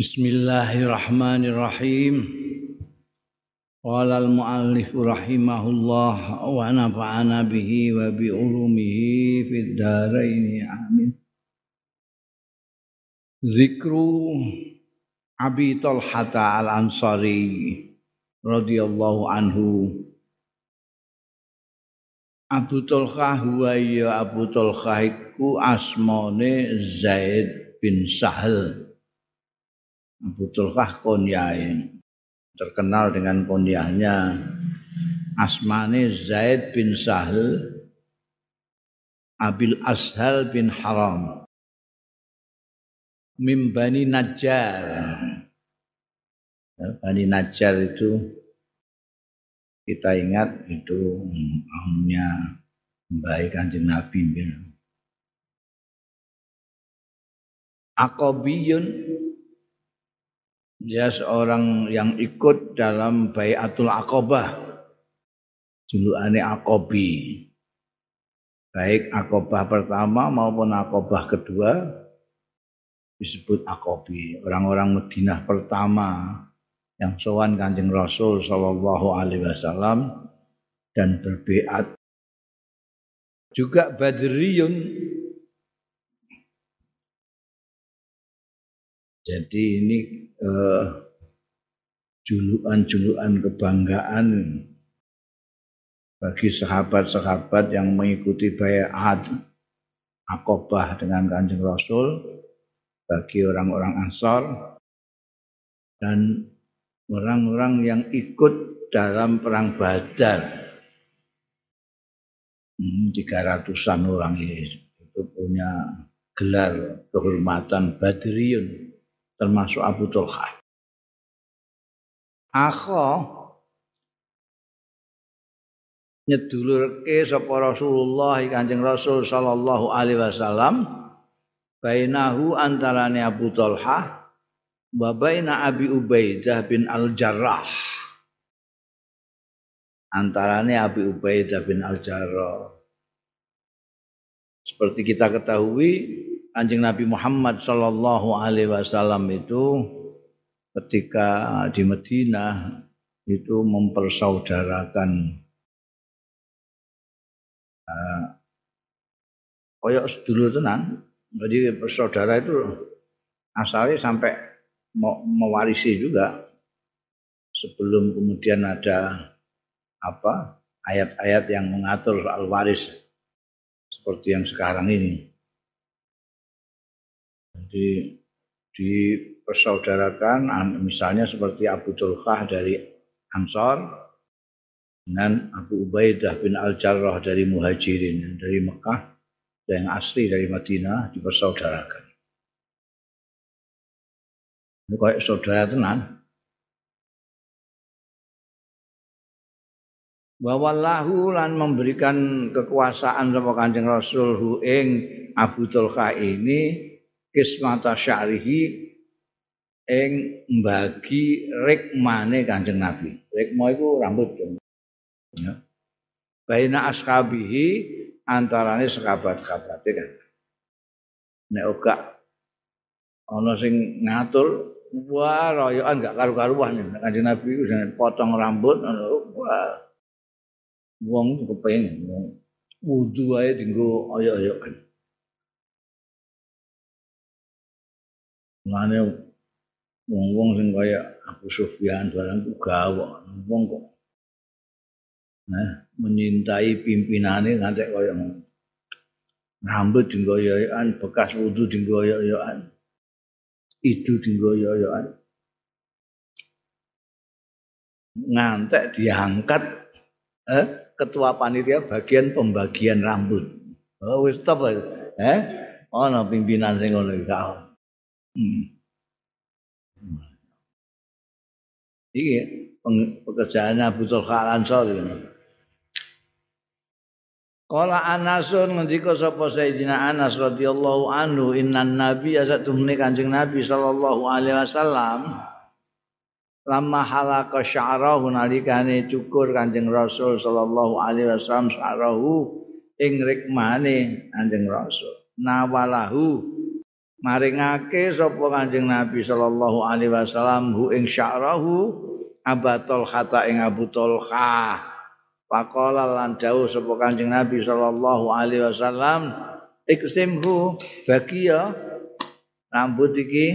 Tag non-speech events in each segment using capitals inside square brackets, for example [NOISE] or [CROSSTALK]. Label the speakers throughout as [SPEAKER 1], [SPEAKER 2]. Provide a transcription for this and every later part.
[SPEAKER 1] Bismillahirrahmanirrahim. Qala al-muallif rahimahullah wa nafa'ana bihi wa bi ulumihi fid dharain amin. Zikru Abi Talhata al-Ansari radhiyallahu anhu Abu Talha huwa ya Abu Talha iku asmane Zaid bin Sahal Abu Talha konyahe terkenal dengan kunyahnya asmane Zaid bin Sahal Abil Ashal bin Haram. Mim Bani Najjar. Bani Najjar itu kita ingat itu amnya baik kanjeng Nabi Akobiyun dia seorang yang ikut dalam bayatul akobah julukannya akobi baik akobah pertama maupun akobah kedua disebut akobi orang-orang Madinah pertama yang sowan Kanjeng Rasul sallallahu alaihi wasallam dan berbeat juga Badriyun jadi ini eh, julukan-julukan kebanggaan bagi sahabat-sahabat yang mengikuti bayat akobah dengan kanjeng Rasul bagi orang-orang Ansar dan orang-orang yang ikut dalam perang Badar. Hmm, ratusan orang ini itu punya gelar kehormatan Badriyun termasuk Abu Tulha. Akho nyedulurke sapa Rasulullah Kanjeng Rasul sallallahu alaihi wasallam bainahu antarane Abu Talha wa baina Abi Ubaidah bin Al-Jarrah. Antarane Abi Ubaidah bin Al-Jarrah. Seperti kita ketahui, Anjing Nabi Muhammad Shallallahu Alaihi Wasallam itu ketika di Madinah itu mempersaudarakan uh, koyok sedulur tenan. Jadi bersaudara itu asalnya sampai mewarisi juga sebelum kemudian ada apa ayat-ayat yang mengatur soal waris seperti yang sekarang ini. Jadi dipersaudarakan misalnya seperti Abu Tulkah dari Ansor dengan Abu Ubaidah bin Al-Jarrah dari Muhajirin dari Mekah dan yang asli dari Madinah dipersaudarakan. Ini kayak saudara tenan. Wawallahu lan memberikan kekuasaan sama Kanjeng Rasul hu ing Abu Tulkha ini kismata syarihi ing mbagi rikmane Kanjeng Nabi. Rikma iku rambut. Ya. Baina ashabihi antarane sekabat-kabate kan. Nek uga sing ngatur Wah, royokan gak karu-karuan. Kanjeng Nabi itu potong rambut, wah, wong kepengen. Wudhu aja tinggu oyok-oyokan. Mane wong-wong sing kaya Abu Sufyan barang ku gawok, wong kok nah, menyintai pimpinannya ngantek kaya rambut tinggu oyok-oyokan, bekas wudhu tinggu oyok-oyokan. itu dinggoyo-yoan ngantek diangkat eh, ketua panitia bagian pembagian rambut. Oh wis top eh? Ana pimpinan sing ngono iki hmm. iki pekerjaan Abu Tulkha Ansori Kala Anasun ngendika sapa Sayyidina Anas radhiyallahu anhu innan nabi asatumne Kanjeng Nabi sallallahu alaihi wasallam lama halaka sya'rahu nalikane cukur Kanjeng Rasul sallallahu alaihi wasallam sya'rahu ing rikmane Kanjeng Rasul nawalahu maringake sapa Kanjeng Nabi sallallahu alaihi wasallam hu ing sya'rahu abatul khata ing Abu Talha Pakola lan dawuh sapa Kanjeng Nabi sallallahu alaihi wasallam iksimhu bagi ya rambut iki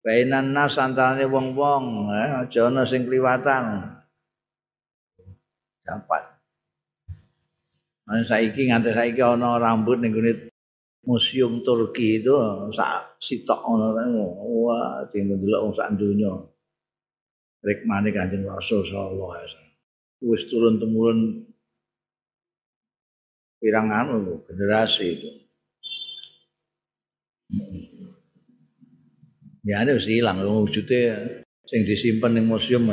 [SPEAKER 1] bainan nas antarane wong-wong eh, aja ana sing kliwatan. Dapat. Nah, saiki nganti saiki ana rambut ning museum Turki itu sak sitok ngono wah delok wong sak donya. Rikmane Kanjeng Rasul sallallahu alaihi wasallam. Wis turun temurun pirang anu generasi itu. Ya ada wis ilang wujudnya. Sing disimpan ning museum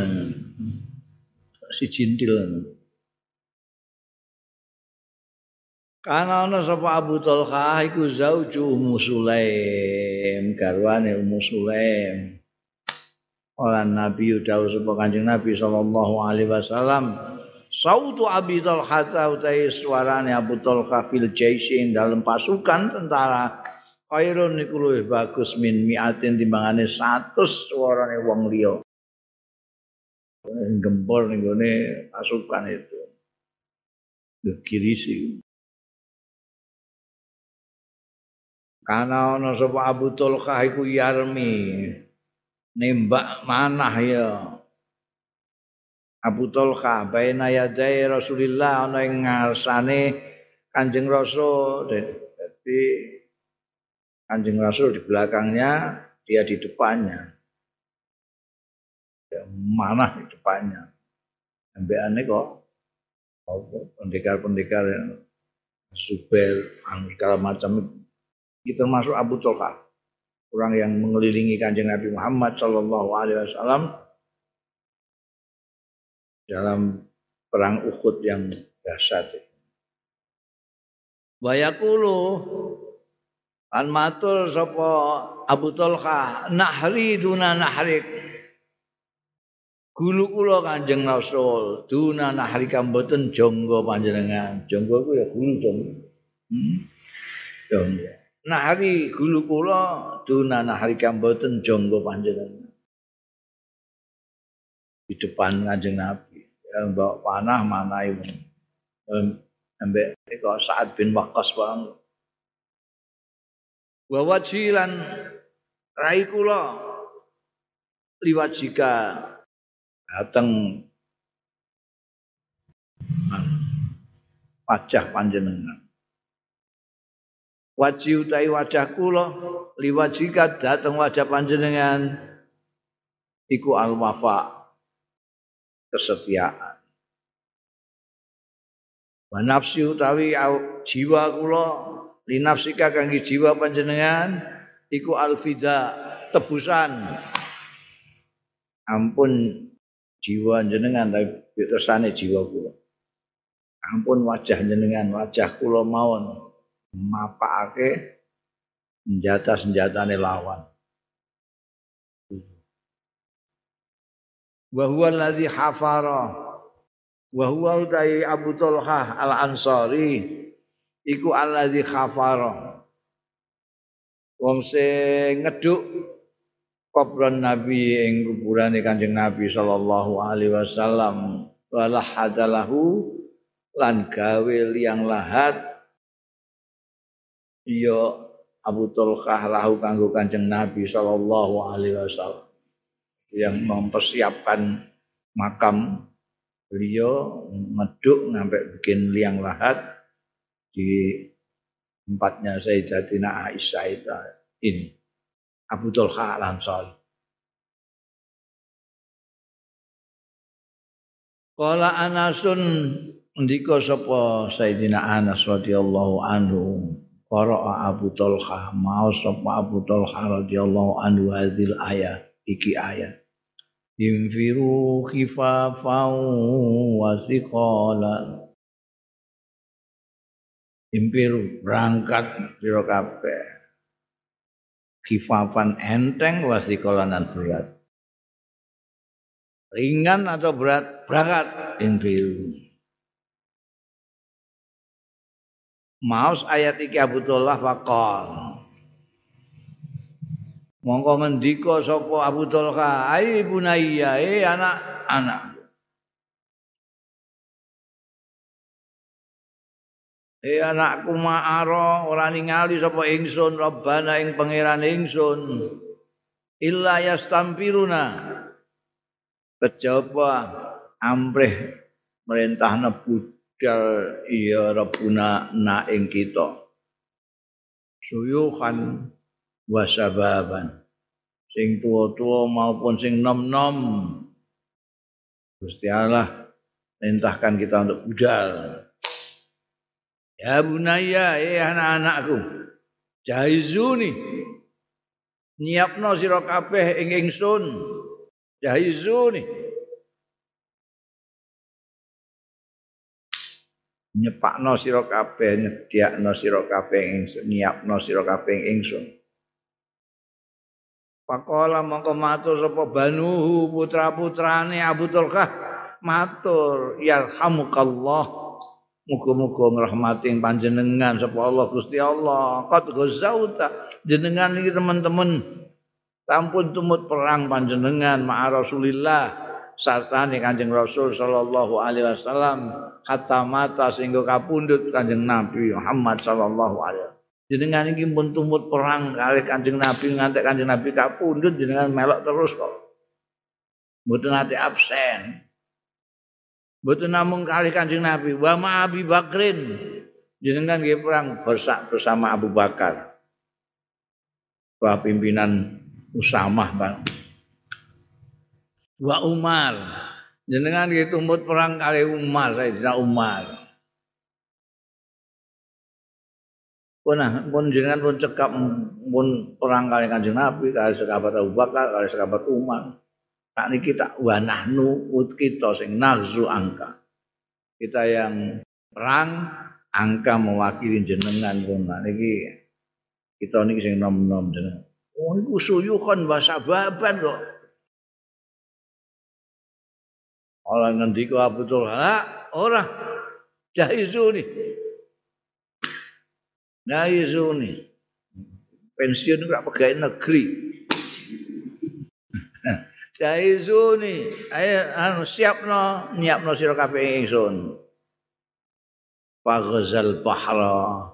[SPEAKER 1] si cintil. Karena ana sapa Abu Talha iku zauju Ummu Sulaim, garwane Ummu Sulaim. Ora Nabi dawuh sapa Kanjeng Nabi sallallahu alaihi wasallam, sautu Abi Talha utai suarane Abu Talha fil jaisin dalam pasukan tentara khairun niku luwih bagus min miatin timbangane 100 suarane wong liya. Gempor ning pasukan itu. Kirisi. Karena ana sapa Abu Talha iku yarmi nembak manah ya. Abu Talha baina yadai Rasulillah ana ing ngarsane Kanjeng Rasul. Jadi Kanjeng Rasul di belakangnya dia di depannya. Ya, manah di depannya. Ambeane kok pendekar-pendekar Zubair, segala macam itu termasuk Abu Talha orang yang mengelilingi kanjeng Nabi Muhammad Shallallahu Alaihi Wasallam dalam perang Uhud yang dahsyat. Bayakulu an sapa Abu Talha nahri duna nahrik Gulu kula Kanjeng Rasul, duna nahri kamboten jonggo panjenengan. Jonggo ku ya gulu dong. Hmm? Jonggo. Nahari gulu kula duna nahari kamboten jonggo panjenengan. Di depan kanjeng Nabi. Ya, bawa panah mana ibu ambek iko saat bin wakas bang bahwa cilan rai kula liwat jika datang wajah panjenengan wajih utai wajah kula liwajika dateng wajah panjenengan iku al wafa kesetiaan. Wa nafsi utawi jiwa kula li nafsika kangge jiwa panjenengan iku al fida tebusan. Ampun jiwa jenengan tapi tersane jiwa kula. Ampun wajah jenengan wajah kula mawon mapake senjata-senjatane lawan. Wa huwa alladhi hafara. Wa huwa utai Abu Talha al-Ansari. Iku alladhi hafara. Wong sing ngeduk kubran Nabi ing kuburane Kanjeng Nabi sallallahu alaihi wasallam. Wala hadalahu lan gawe liang lahat iya Abu Tulkah lahu kanggo Kanjeng Nabi sallallahu alaihi wasallam yang mempersiapkan makam beliau meduk sampai bikin liang lahat di tempatnya Sayyidatina Aisyah itu ini Abu Tulkah al-Ansari. Kala Anasun ndika sapa Sayyidina Anas radhiyallahu anhu Qara'a Abu Talha mau sapa Abu Talha radhiyallahu anhu hadzal ayat iki ayat. Infiru khifafan wa thiqala Impiru berangkat sira kabeh. Khifafan enteng wa thiqalan berat. Ringan atau berat berangkat infiru Maus ayat iki Abu Tullah faqal. Mongko ngendika sapa Abu Talha, "Ai bunayya, eh anak-anak." Eh anakku ma'ara ora ningali sapa ingsun Rabbana ing pangeran ingsun. Illa yastampiruna. Kejaba amrih merintah nebudal iya Rabbuna na ing kita. Suyuhan wasababan. Sing tua-tua maupun sing nom-nom. Gusti Allah perintahkan kita untuk budal. Ya bunaya, eh anak-anakku. Jahizuni. Nyiapno sira kabeh ing ingsun. Jahizuni. Nyepakno sira kabeh, nyediakno sira kabeh ingsun, nyiapno sira kabeh ingsun. Pakola mongko matur sapa banuhu putra-putrane Abu Tulkah matur yarhamukallah Muga-muga ngrahmati panjenengan sapa Allah Gusti Allah. Qad ghazauta jenengan iki teman-teman tampun tumut perang panjenengan ma'a Rasulillah sarta Kanjeng Rasul sallallahu alaihi wasallam hatta mata sehingga kapundhut Kanjeng Nabi Muhammad sallallahu alaihi wasallam. Jenengan iki pun tumut perang kali Kanjeng Nabi ngantek Kanjeng Nabi kapundhut jenengan melok terus kok. Mboten ate absen. Mboten namung kali Kanjeng Nabi, wa ma Abi Bakrin. Jenengan nggih perang bersama Abu Bakar. Wah pimpinan Usamah Bang. Wa Umar. Jenengan nggih tumut perang kali Umar, Sayyidina Umar. Pun pun jenengan pun cekap pun perang kali Kanjeng Nabi, kali sekabat Abu Bakar, kali sekabat Umar. Tak niki tak wanahnu ut kita sing nagzu angka. Kita yang perang angka mewakili jenengan pun niki kita niki sing nom-nom jenengan. Oh iku suyukan basababan kok. Orang ngendika Abu Tulha, ora jahizuni. Jahizuni. Pensiun ora pegawai negeri. [LAUGHS] Jaizuni, ayo anu siapno, nyiapno sira kabeh ingsun. Faghzal bahra.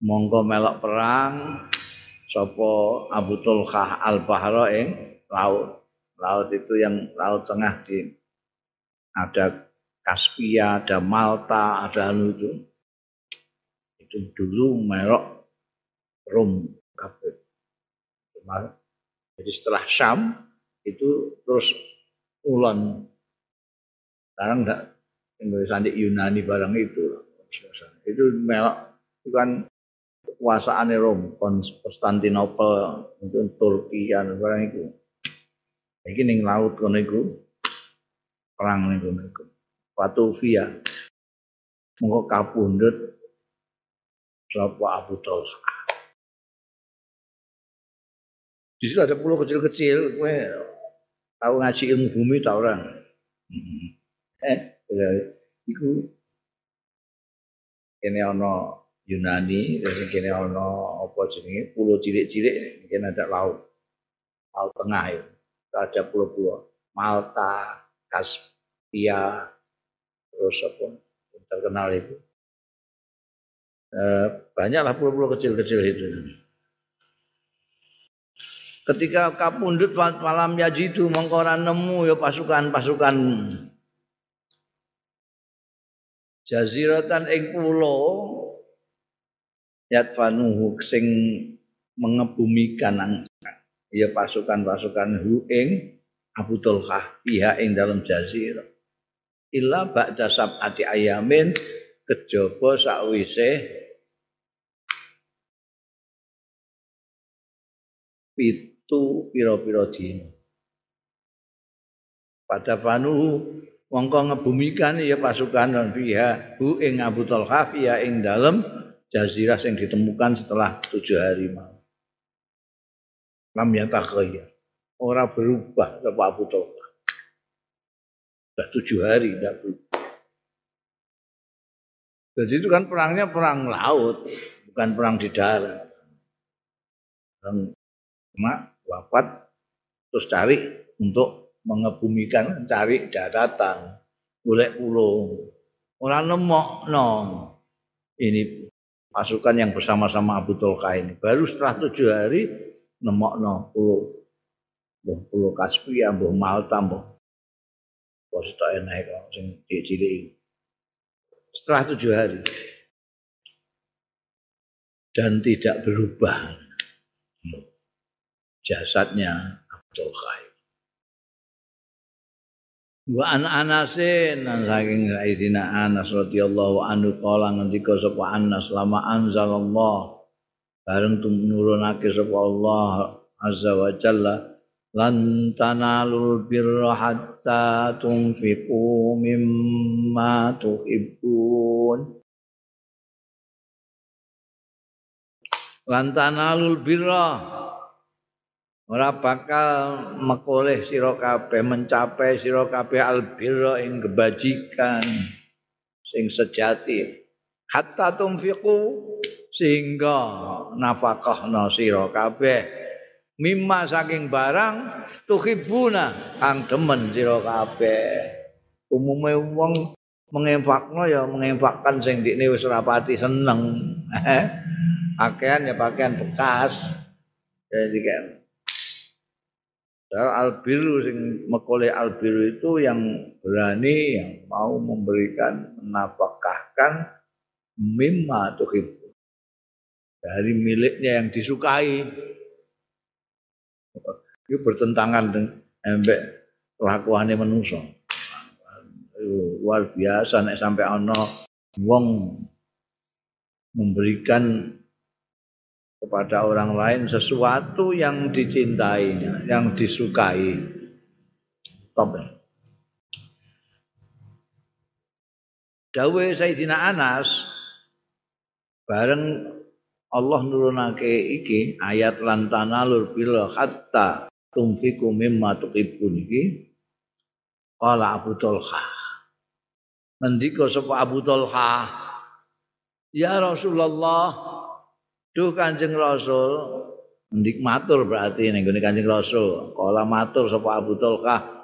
[SPEAKER 1] Monggo melok perang sapa Abu Tulkah al bahra ing laut. Laut itu yang laut tengah di ada Kaspia, ada Malta, ada anu itu. Itu dulu melok Rom kabeh. Jadi setelah Syam itu terus ulon sekarang enggak Indonesia Yunani barang itu. Itu melok itu kan kekuasaan Rom. Konstantinopel itu Turki barang itu. Ini ning laut kono iku perang ning kono iku Vatuvia mongko kapundhut sapa Abu Talha di situ ada pulau kecil-kecil, kue tahu ngaji ilmu bumi tahu orang. Hmm. Eh, iku kene ana Yunani, terus kene ana apa jenenge pulau cilik-cilik, kene ada laut. Laut tengah itu. Ada pulau-pulau Malta, Kaspia, terus apa? Terkenal itu. Eh, banyaklah pulau-pulau kecil-kecil itu. Ketika kapundut malam yajidu mengkoran nemu ya pasukan-pasukan. Jaziratan ing pulo yatfanuhu sing mengebumikan ya pasukan-pasukan hu ing Abu Tulkah pihak ing dalam jazirah illa ba'da sab'ati ayamin kejaba sakwise pit itu pira-pira dina. Pada fanu mongko ngebumikan ya pasukan dan pihak hu ing Abu Talha ya ing dalem jazirah yang ditemukan setelah tujuh hari malam. Lam yatakhayya. Orang berubah ke Abu Talha. Sudah tujuh hari tidak. Jadi itu kan perangnya perang laut, bukan perang di darat. Perang cuma wafat terus cari untuk mengebumikan cari daratan golek pulau orang nemok no ini pasukan yang bersama-sama Abu Tolka ini. Baru setelah tujuh hari nemok no pulau pulau Kaspia Malta Bos tak kok sing cilik setelah tujuh hari dan tidak berubah jasadnya Abdul Khair. Wa an Anasin saking Sayyidina Anas radhiyallahu anhu kala ngendika sapa Anas lama anzalallah bareng tumurunake sapa Allah azza wa jalla lan tanalul birra hatta tunfiqu mimma tuhibbun. Lantanalul birra ora bakal mekoleh sira kabeh mencapai sira kabeh albirra ing kebajikan sing sejati. Hatta tumfiqu sehingga nafkahna sira kabeh mimma saking barang tuhibuna kang demen sira kabeh. Umume wong menginfakno ya menginfakkan sing dikne wis rapati seneng. [LAUGHS] Pakaian ya pakaian bekas. Jadi kan. Albiru sing mekole albiru itu yang berani yang mau memberikan menafkahkan mimma tuhibbu dari miliknya yang disukai itu bertentangan dengan embek kelakuannya manusia luar biasa nek sampai ana wong memberikan kepada orang lain sesuatu yang dicintainya, yang disukai. Top. Dawe Sayyidina Anas bareng Allah nurunake iki ayat lantana lur bil hatta tumfiku mimma tuhibbun iki qala Abu Talha ngendika sapa Abu Talha ya Rasulullah Duh Kanjeng Rasul ndik matur berarti ning Kanjeng Rasul. Kala matur sapa Abu Tulkah.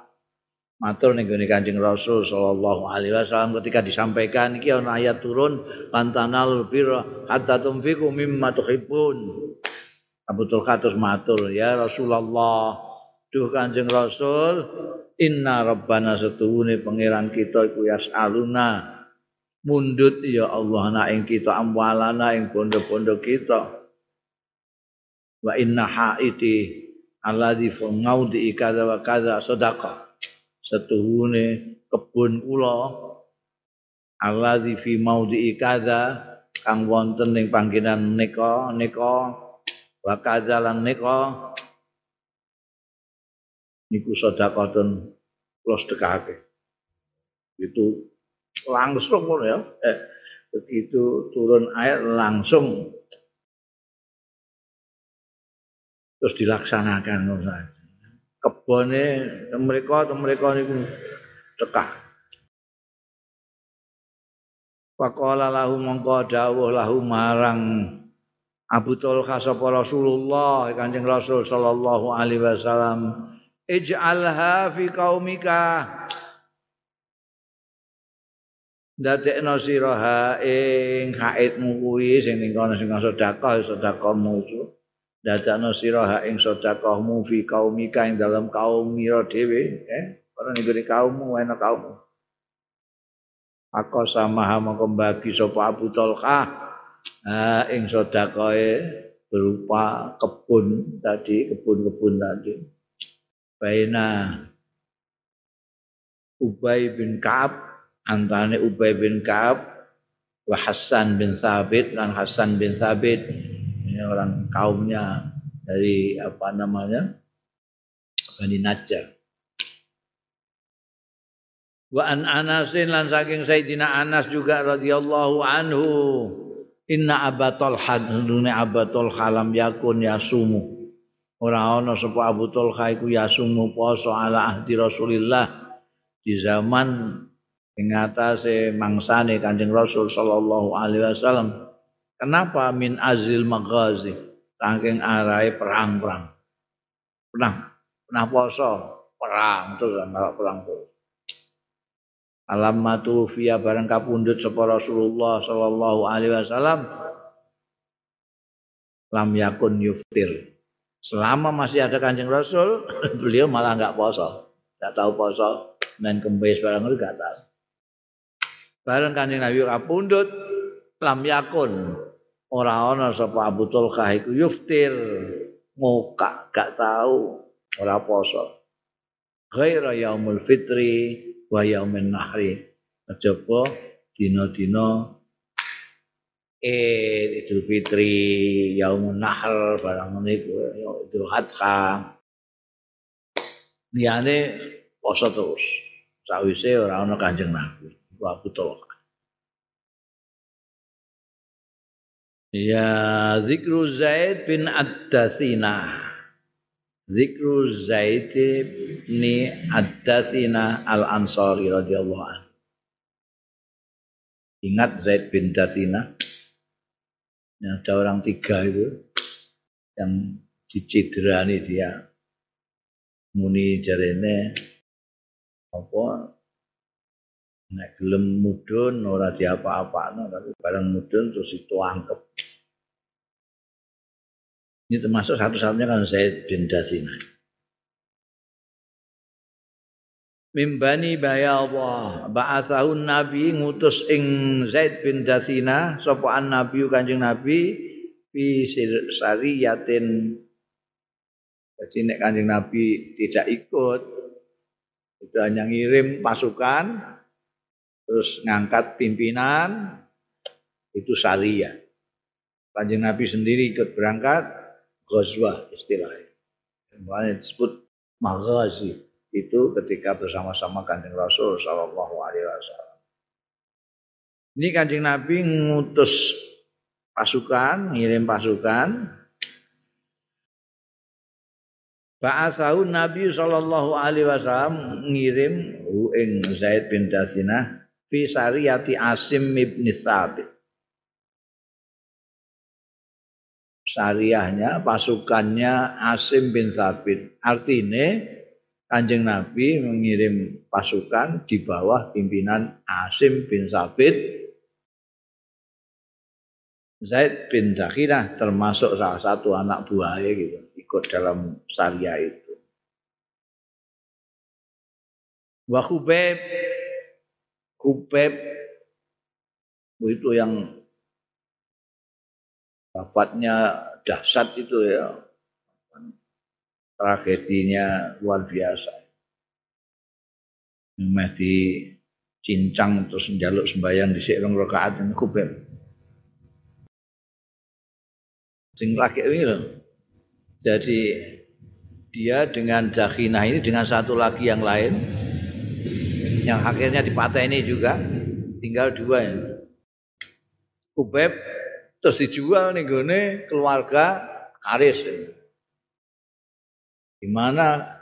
[SPEAKER 1] Matur ning gone Kanjeng Rasul sallallahu alaihi wasallam ketika disampaikan iki ana ayat turun lantanal birra hatta tunfiqu mimma tuhibbun. Abu Tulkah matur, ya Rasulullah, duh Kanjeng Rasul, inna rabbana setuhune pangeran kita iku yasaluna. Mundut ya Allah na ing kita amwalana ing bondo-bondo kita. Wa inna haiti alladzi fi ngaudi kadza wa sedekah setuhune kebun kula. Alladzi fi maudi kadza kang wonten ing panggenan nika nika wa kadza lan nika niku itu langsung ya. Eh, begitu turun air langsung. Terus dilaksanakan kebone mereka mereka niku tekah Faqala lahu mongko dawuh lahu marang Abu Tulha sapa Rasulullah Kanjeng Rasul sallallahu alaihi wasallam ij'alha fi qaumika. Ndadekno sira ing haidmu kuwi sing ning kono sing sedekah sedekahmu itu ndadekno sira ha ing sedekahmu fi kaumika ing dalam kaum mira dhewe eh? Ora ning kaummu ana kaummu. Aku sama hama kembagi sapa Abu Talha ha ing sedekahe berupa kebun tadi kebun-kebun tadi. Baina Ubay bin Ka'ab antane Ubay bin Ka'ab wa Hasan bin Sabit dan Hasan bin Sabit ini orang kaumnya dari apa namanya Bani Najjar wa an Anasin lan saking Sayyidina Anas juga radhiyallahu anhu inna abatul hadune abatul khalam yakun yasumu ora ana sapa Abu Talha iku yasumu poso ala ahdi Rasulillah di zaman ing atase mangsane Kanjeng Rasul sallallahu alaihi wasallam. Kenapa? Min azil maghazi? Saking arahe perang-perang. pernah pernah poso perang terus perang terus. Alamatu fiya barang kapundhut sapa Rasulullah sallallahu alaihi wasallam. Lam yakun yuftir. Selama masih ada kanjeng Rasul [LAUGHS] beliau malah enggak poso enggak tahu poso dan kembes barang itu enggak tahu. Bareng kanjeng Nabi kapundhut lam yakun ora ana sapa Abu Tulkah iku yuftir ngokak gak tahu ora poso. Ghaira yaumul fitri wa yaumin nahri. Kejaba dina-dina eh Idul Fitri yaumun nahr barang niku Idul Adha. Liyane poso terus. Sawise ora ana Kanjeng Nabi wa betul Ya zikru Zaid bin Ad-Dathina Zikru Zaid bin Ad-Dathina Al-Ansari radhiyallahu anhu. Ingat Zaid bin Dathina? Ya, ada orang tiga itu yang dicidrani dia. Muni jarene apa nek gelem mudun ora diapa-apakno tapi bareng mudun terus dituangkep ini termasuk satu-satunya kan Zaid bin Dasina. Mimbani bayallah ba'athahun nabi ngutus ing Zaid bin Dasina sopoan nabi kanjeng nabi fi sariyatin jadi nek kanjeng nabi tidak ikut itu hanya ngirim pasukan terus ngangkat pimpinan itu syariah kanjeng nabi sendiri ikut berangkat ghazwah istilahnya. Makanya disebut maghazi itu ketika bersama-sama kanjeng Rasul Shallallahu Alaihi Wasallam. Ini kanjeng Nabi ngutus pasukan, ngirim pasukan. Ba'asahu Nabi Shallallahu Alaihi Wasallam ngirim ing Zaid bin Dasinah fi sariyati Asim ibn Thabit. Syariahnya, pasukannya Asim bin Sabit. Artinya Kanjeng Nabi mengirim pasukan di bawah pimpinan Asim bin Sabit. Zaid bin Dakhirah termasuk salah satu anak buahnya gitu, ikut dalam syariah itu. Wa Khubeb itu yang wafatnya dahsyat itu ya. Tragedinya luar biasa. Meh di cincang terus njaluk sembahyang di rong rakaat ini kubel sing laki ini jadi dia dengan Jakinah ini dengan satu lagi yang lain yang akhirnya dipatah ini juga tinggal dua ini. Kubeb terus dijual nih gone keluarga Karis. Di mana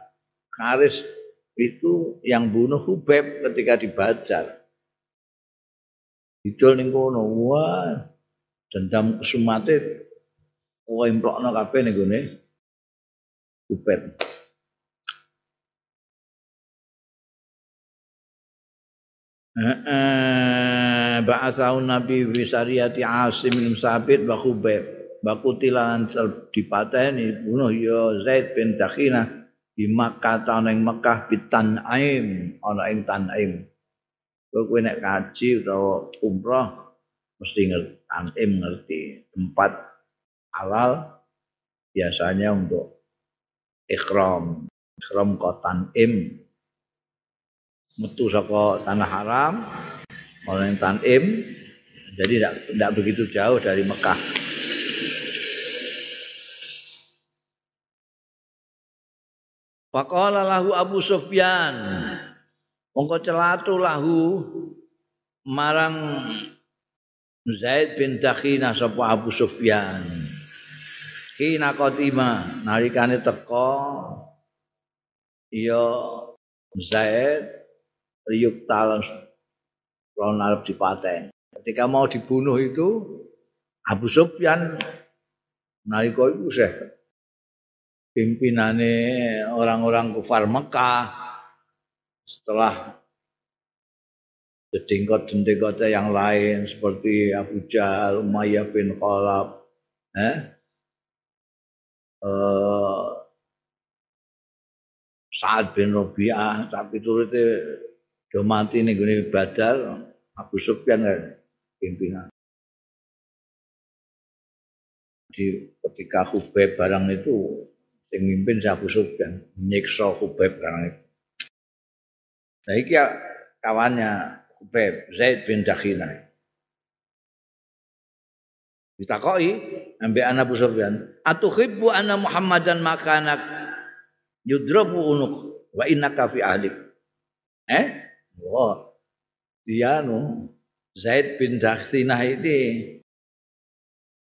[SPEAKER 1] Karis itu yang bunuh Hubeb ketika dibacar. Dijual ning kono, wah dendam kesumate wah improkno kabeh ning gone Hubeb. Eh, ba'asaun nabi wisariyati asim bin sabit wa khubaib bakutilan dipateni bunuh ya Zaid bin Dakhina di Makkah tahun ing Mekah bitan aim ana ing Tanaim kowe nek kaji utawa umrah mesti ngerti tanim ngerti tempat halal biasanya untuk ikhram. Ikhram kotan im metu saka tanah haram oleh Tanim jadi tidak begitu jauh dari Mekah. Faqala lahu Abu Sufyan mongko celatu lahu marang Zaid bin Dakhina sapa Abu Sufyan. Kina qatima nalikane teko ya Zaid riuk talan lawan arep dipaten. Ketika mau dibunuh itu Abu Sufyan nalika iku sih pimpinane orang-orang kufar Mekah setelah jedingkot-jedingkot yang lain seperti Abu Jahal, Umayyah bin Khalaf, eh, uh, Sa'ad bin Rabi'ah tapi turute do mati ning gone Badar Abu Sufyan kan pimpinan. Di ketika Hubaib barang itu sing mimpin Abu Sufyan nyiksa Hubaib barang itu. Nah iki ya kawannya Hubaib Zaid bin Dakhina. Ditakoi ambek anak Abu Sufyan, "Atuhibbu anna Muhammadan makanak yudrabu unuk wa innaka fi ahlik." Eh? Wah. Dia nu Zaid bin Dakhsinah ini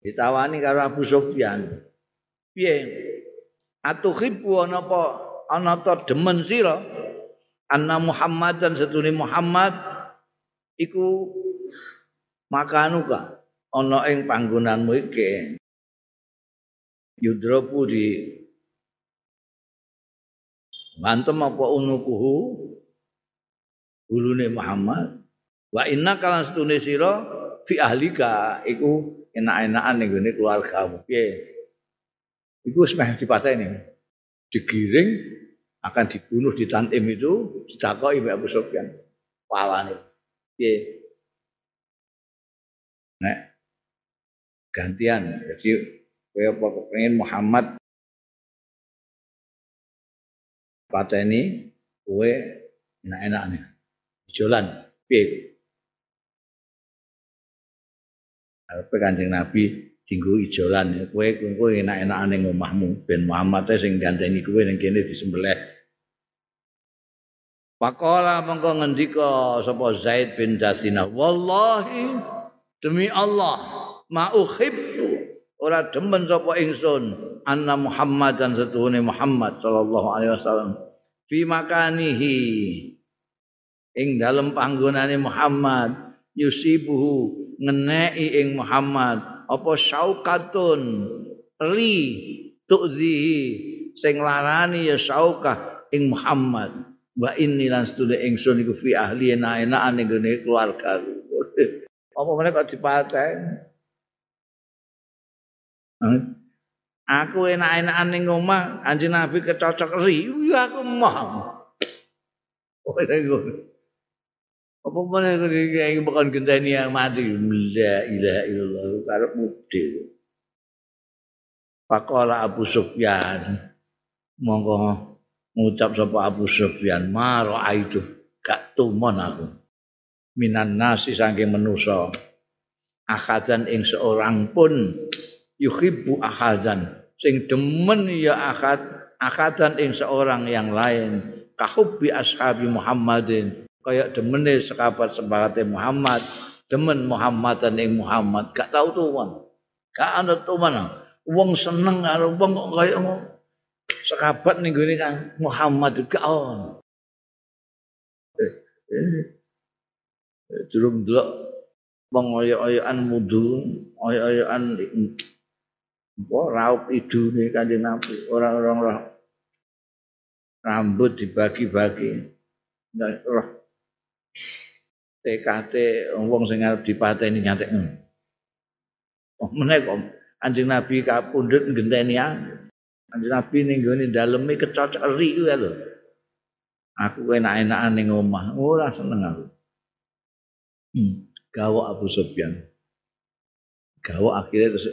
[SPEAKER 1] ditawani karo Abu Sufyan. Piye? Atuhibbu ana apa ana ta demen sira anna Muhammadan setune Muhammad iku makanuka ana ing panggonanmu iki yudrapu di mantem apa unukuhu ulune Muhammad wa inna kalan setune sira fi ahlika iku enak-enakan ning gone keluargamu. Piye? Iku wis meh dipateni. Digiring akan dibunuh di Tantim itu ditakoki Mbak Abu Sufyan. Palane piye? Nek gantian. Jadi kowe apa kepengin Muhammad pateni kowe enak-enak nih. Jalan. Piye? Arepe Kanjeng Nabi dinggo ijolan. Kowe kowe enak-enakan ning omahmu. Ben Muhammad sing ganteni kowe ning kene disembelih. Pakola mengko ngendika sapa Zaid bin Dasina, wallahi demi Allah ma uhibbu ora demen sapa ingsun. Anna Muhammadan setuhune Muhammad sallallahu alaihi wasallam. Fi makanihi ing dalem panggonane Muhammad yusibuhu ngeneki ing Muhammad. Apa syaukatun? Ri tu'zihi. Sing larani ya syaukah ing Muhammad. Wa inni lan sedule ingsun iku fi ahli enak-enakan ning keluarga. [LAUGHS] Apa meneh kok dipaten Aku enak-enakan ning omah, Kanjeng Nabi kecocok. Ri, ya aku mah. [LAUGHS] Oh, Apa mana yang bukan genteni yang mati? La ilaha illallah. Karep mudi. Pakola Abu Sufyan. Monggo ngucap sapa Abu Sufyan, "Maro itu gak tumon aku." Minan nasi saking menusa. Akadan ing seorang pun yuhibbu ahadan sing demen ya akad akadan ing seorang yang lain kahubbi ashabi Muhammadin kaya demene sekabat sebagate Muhammad. Demen Muhammadan ing Muhammad. Gak tau tuwan gak ana tuwan wong seneng karo wong kok kaya sekabat ning gone kan Muhammad gak on eh, eh. Durung delok wong oyok-oyokan mudu, oyok-oyokan apa raup idune kanjeng Nabi. Orang-orang rambut dibagi-bagi. Roh TKT wong sing arep dipateni nyantek oh meneh kok. Kanjeng Nabi kapundhut ngenteni kanjeng Nabi ning gone daleme kecocok eri ku lho aku enak-enakan ning omah. Ora seneng aku. Hmm. gawa Abu Sufyan. Gawa akhirnya terus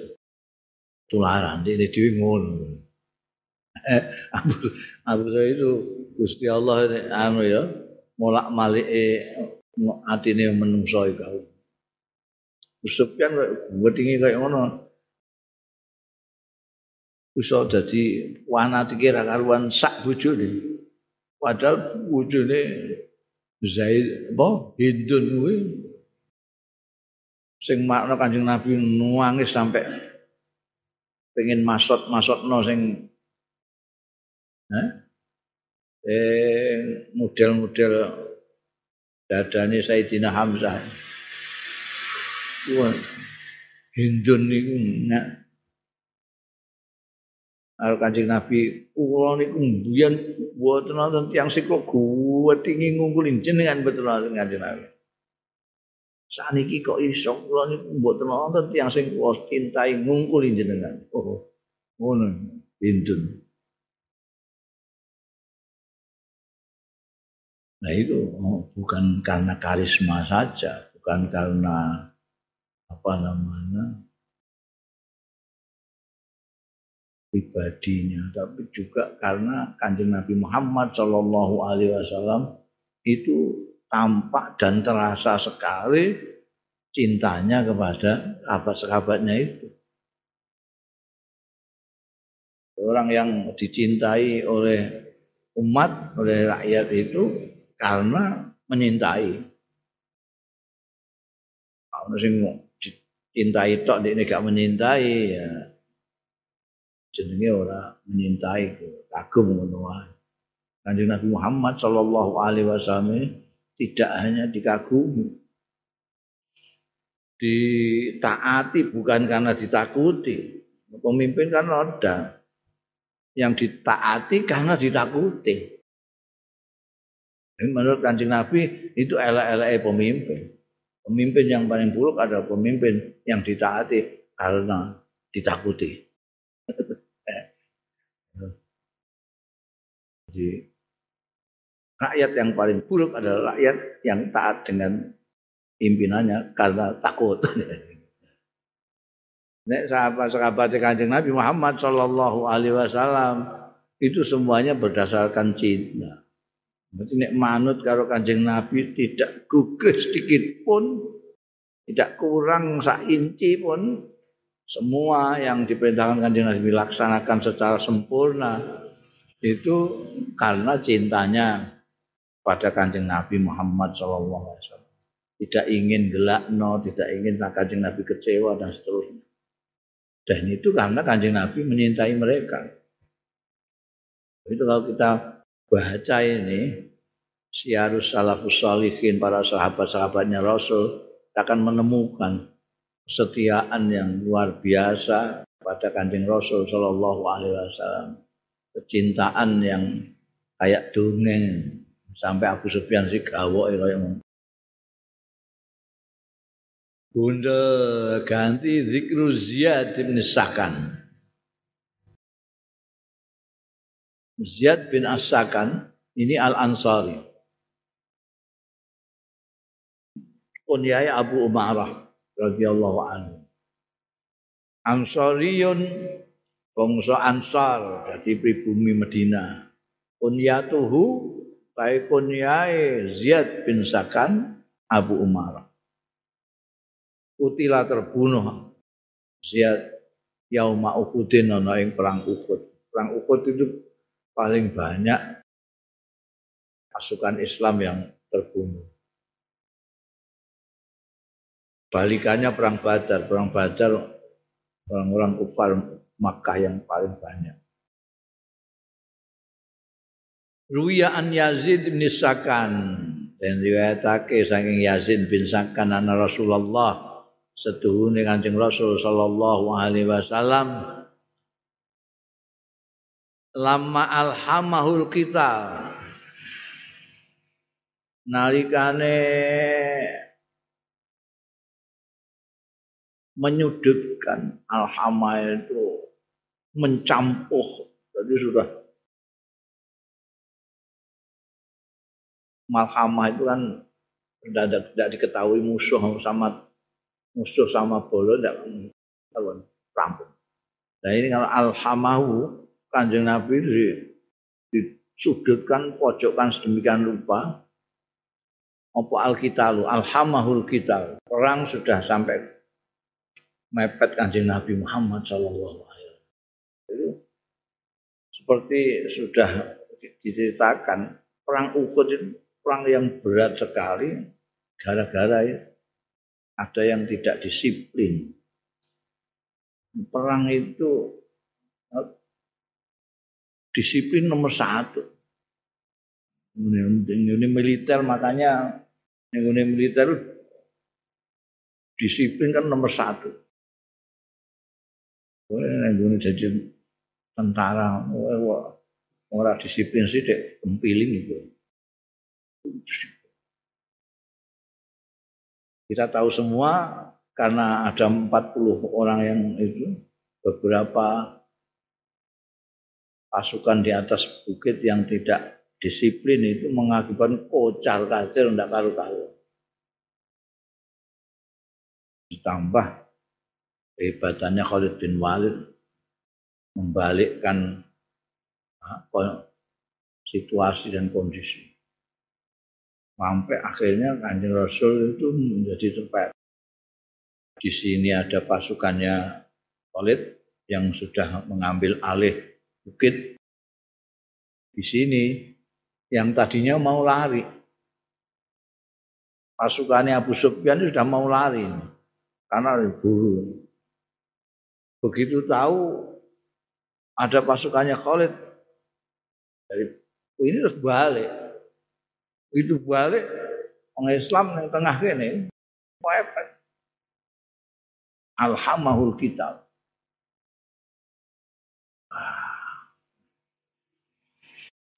[SPEAKER 1] tularan ini dhewe ngono. Eh, Abu Abu itu Gusti Allah anu ya molak malik atine menungso iku Sufyan wedinge kaya ngono. Bisa dadi wanatike ra karuan sak bojone. Padahal bojone Zaid apa? Hindun kuwi. Sing makna Kanjeng Nabi nuangis sampai pengen masot-masot no sing eh, eh model-model dadane Sayyidina Hamzah. Wah, Hindun niku karo Kanjeng Nabi kula niku mbiyen mboten wonten tiyang siklo tinggi ngungkulin jenengan betul Kanjeng Nabi. Saniki kok iso kula niku mboten wonten tiyang sing kula cintai ngungkulin jenengan. Oh, ngono. Pinten. Nah itu oh, bukan karena karisma saja, bukan karena apa namanya pribadinya, tapi juga karena kanjeng Nabi Muhammad Shallallahu Alaihi Wasallam itu tampak dan terasa sekali cintanya kepada sahabat-sahabatnya itu. Orang yang dicintai oleh umat, oleh rakyat itu karena menyintai. Kalau sing cintai tok ini gak menyintai ya jenenge ora menyintai kagum ngono. Kanjeng Nabi Muhammad Shallallahu alaihi wasallam tidak hanya dikagumi ditaati bukan karena ditakuti. Pemimpin kan ada yang ditaati karena ditakuti. Menurut kancing Nabi itu elek-elek pemimpin. Pemimpin yang paling buruk adalah pemimpin yang ditaati karena ditakuti. [LAUGHS] Jadi rakyat yang paling buruk adalah rakyat yang taat dengan pimpinannya karena takut. [LAUGHS] Nek sahabat-sahabat Kanjeng Nabi Muhammad Shallallahu Alaihi Wasallam itu semuanya berdasarkan cinta. Berarti nek manut karo Kanjeng Nabi tidak gugur sedikit pun, tidak kurang sak inci pun, semua yang diperintahkan Kanjeng Nabi dilaksanakan secara sempurna itu karena cintanya pada Kanjeng Nabi Muhammad SAW. Tidak ingin gelakno, tidak ingin Kanjeng Nabi kecewa dan seterusnya. Dan itu karena Kanjeng Nabi menyintai mereka. Itu kalau kita baca ini siarus salafus salihin para sahabat-sahabatnya Rasul akan menemukan kesetiaan yang luar biasa pada kanjeng Rasul Shallallahu Alaihi Wasallam. Kecintaan yang kayak dongeng. Sampai Abu Sufyan sih gawo yang Bunda ganti zikru Ziyad bin Sakan. Ziyad bin As-Sakan ini Al-Ansari. Kunyai Abu Umarah radhiyallahu anhu. Ansariyun bangsa Ansar jadi pribumi Medina. Kunyatuhu kai kunyai Ziyad bin Sakan Abu Umarah. Utila terbunuh Ziyad yauma Uhudin ana ing perang Uhud. Perang Uhud itu paling banyak pasukan Islam yang terbunuh. Balikannya perang Badar, perang Badar orang-orang kufar Makkah yang paling banyak. Ruya an Yazid bin Sakan dan riwayatake saking Yazid bin Sakan ana Rasulullah setuhune Kanjeng Rasul sallallahu alaihi wasallam lama alhamahul kita nalikane menyudutkan alhama itu mencampuh jadi sudah malhamah itu kan tidak, diketahui musuh sama musuh sama bolo tidak rampung. Nah ini kalau alhamahu kanjeng Nabi disudutkan pojokkan sedemikian rupa. Apa alkitalu alhamahul perang sudah sampai mepet kanjeng Nabi Muhammad Shallallahu Alaihi Wasallam. Seperti sudah diceritakan perang Uhud itu perang yang berat sekali gara-gara ada yang tidak disiplin. Perang itu disiplin nomor satu ini militer makanya ini militer disiplin kan nomor satu. Ini jadi tentara ora disiplin sih dek empiling itu. Kita tahu semua karena ada 40 orang yang itu beberapa pasukan di atas bukit yang tidak disiplin itu mengakibatkan kocar kacir tidak karu-karu. Ditambah hebatannya Khalid bin Walid membalikkan apa, situasi dan kondisi. Sampai akhirnya kanjeng Rasul itu menjadi tempat. Di sini ada pasukannya Khalid yang sudah mengambil alih bukit di sini yang tadinya mau lari. Pasukannya Abu Sufyan sudah mau lari karena buru. Begitu tahu ada pasukannya Khalid dari ini terus balik. Itu balik orang Islam yang tengah ini. Alhamahul kitab.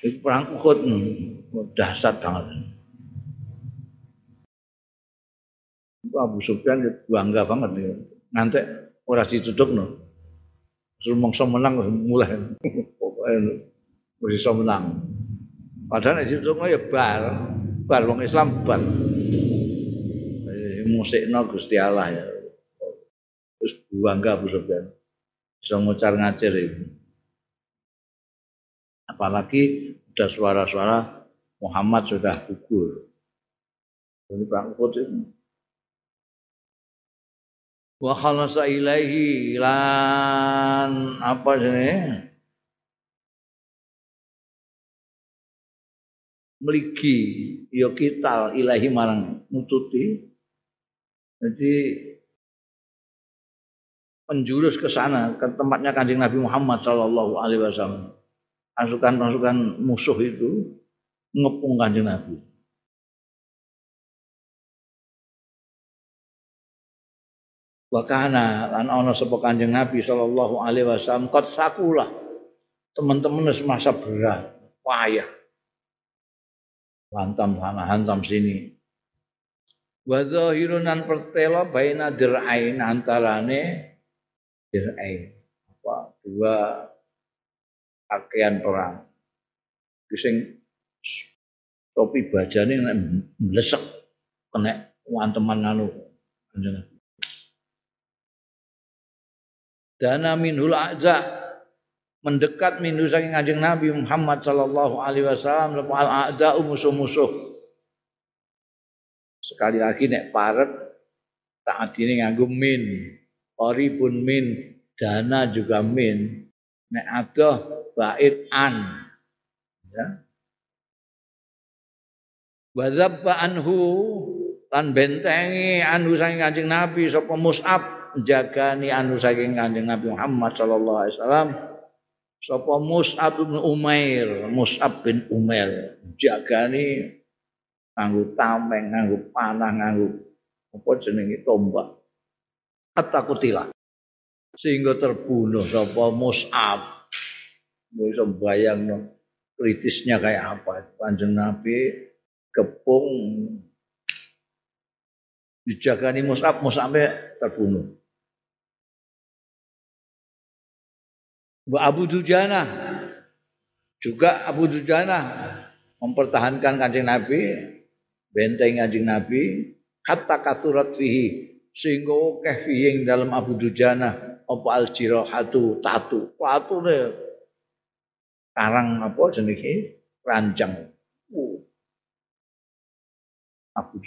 [SPEAKER 1] Itu perang Uhud hmm, dahsyat banget. Itu Abu Sufyan bangga banget nih. Nanti orang ditutup no. Suruh mongso menang mulai. [LAUGHS] Pokoknya bisa menang. Padahal ditutup ya bar. Bar wong Islam bar. Musikno Gusti Allah ya. Terus bangga Abu Sufyan. Bisa ngucar ngacir itu. Apalagi ada suara-suara Muhammad sudah gugur. Ini Pak Uhud itu. Wa khalasa ilaihi lan apa sini? Meligi ya kita ilahi marang nututi. Jadi menjurus ke sana ke tempatnya kanjeng Nabi Muhammad Shallallahu Alaihi Wasallam pasukan-pasukan musuh itu ngepung kanjeng Nabi. Wakana lan ana sapa kanjeng Nabi sallallahu alaihi wasallam qad sakulah. Teman-teman wis masa berat, payah. Hantam sana, hantam sini. Wa zahirunan pertela baina dir'ain antarane dir'ain. Apa dua pakaian perang. Sing topi bajane nek mlesek kena wanteman anu. Dana minhul a'za mendekat minhu saking Kanjeng Nabi Muhammad sallallahu alaihi wasallam al a'za musuh-musuh. Sekali lagi nek parek tak adine nganggo min, pun min, dana juga min. Nek adoh bait an. Ya. Wadzabba anhu lan bentengi anu saking Kanjeng Nabi sapa Mus'ab jagani anu saking Kanjeng Nabi Muhammad sallallahu alaihi wasallam. Sapa Mus'ab bin Umair Mus'ab bin Umair jagani nganggo tameng nganggo panah nganggo apa jenenge tombak. Atakutila sehingga terbunuh sapa Mus'ab bisa bayang kritisnya kayak apa. Panjang Nabi kepung dijagani Mus'ab, Mus'abnya terbunuh. Abu Dujana juga Abu Dujana mempertahankan kanjeng Nabi, benteng kanjeng Nabi, kata kasurat fihi sehingga oke fihi dalam Abu Dujana apa al jirahatu tatu tatu karang apa jenenge ranjang. Uh. Abu.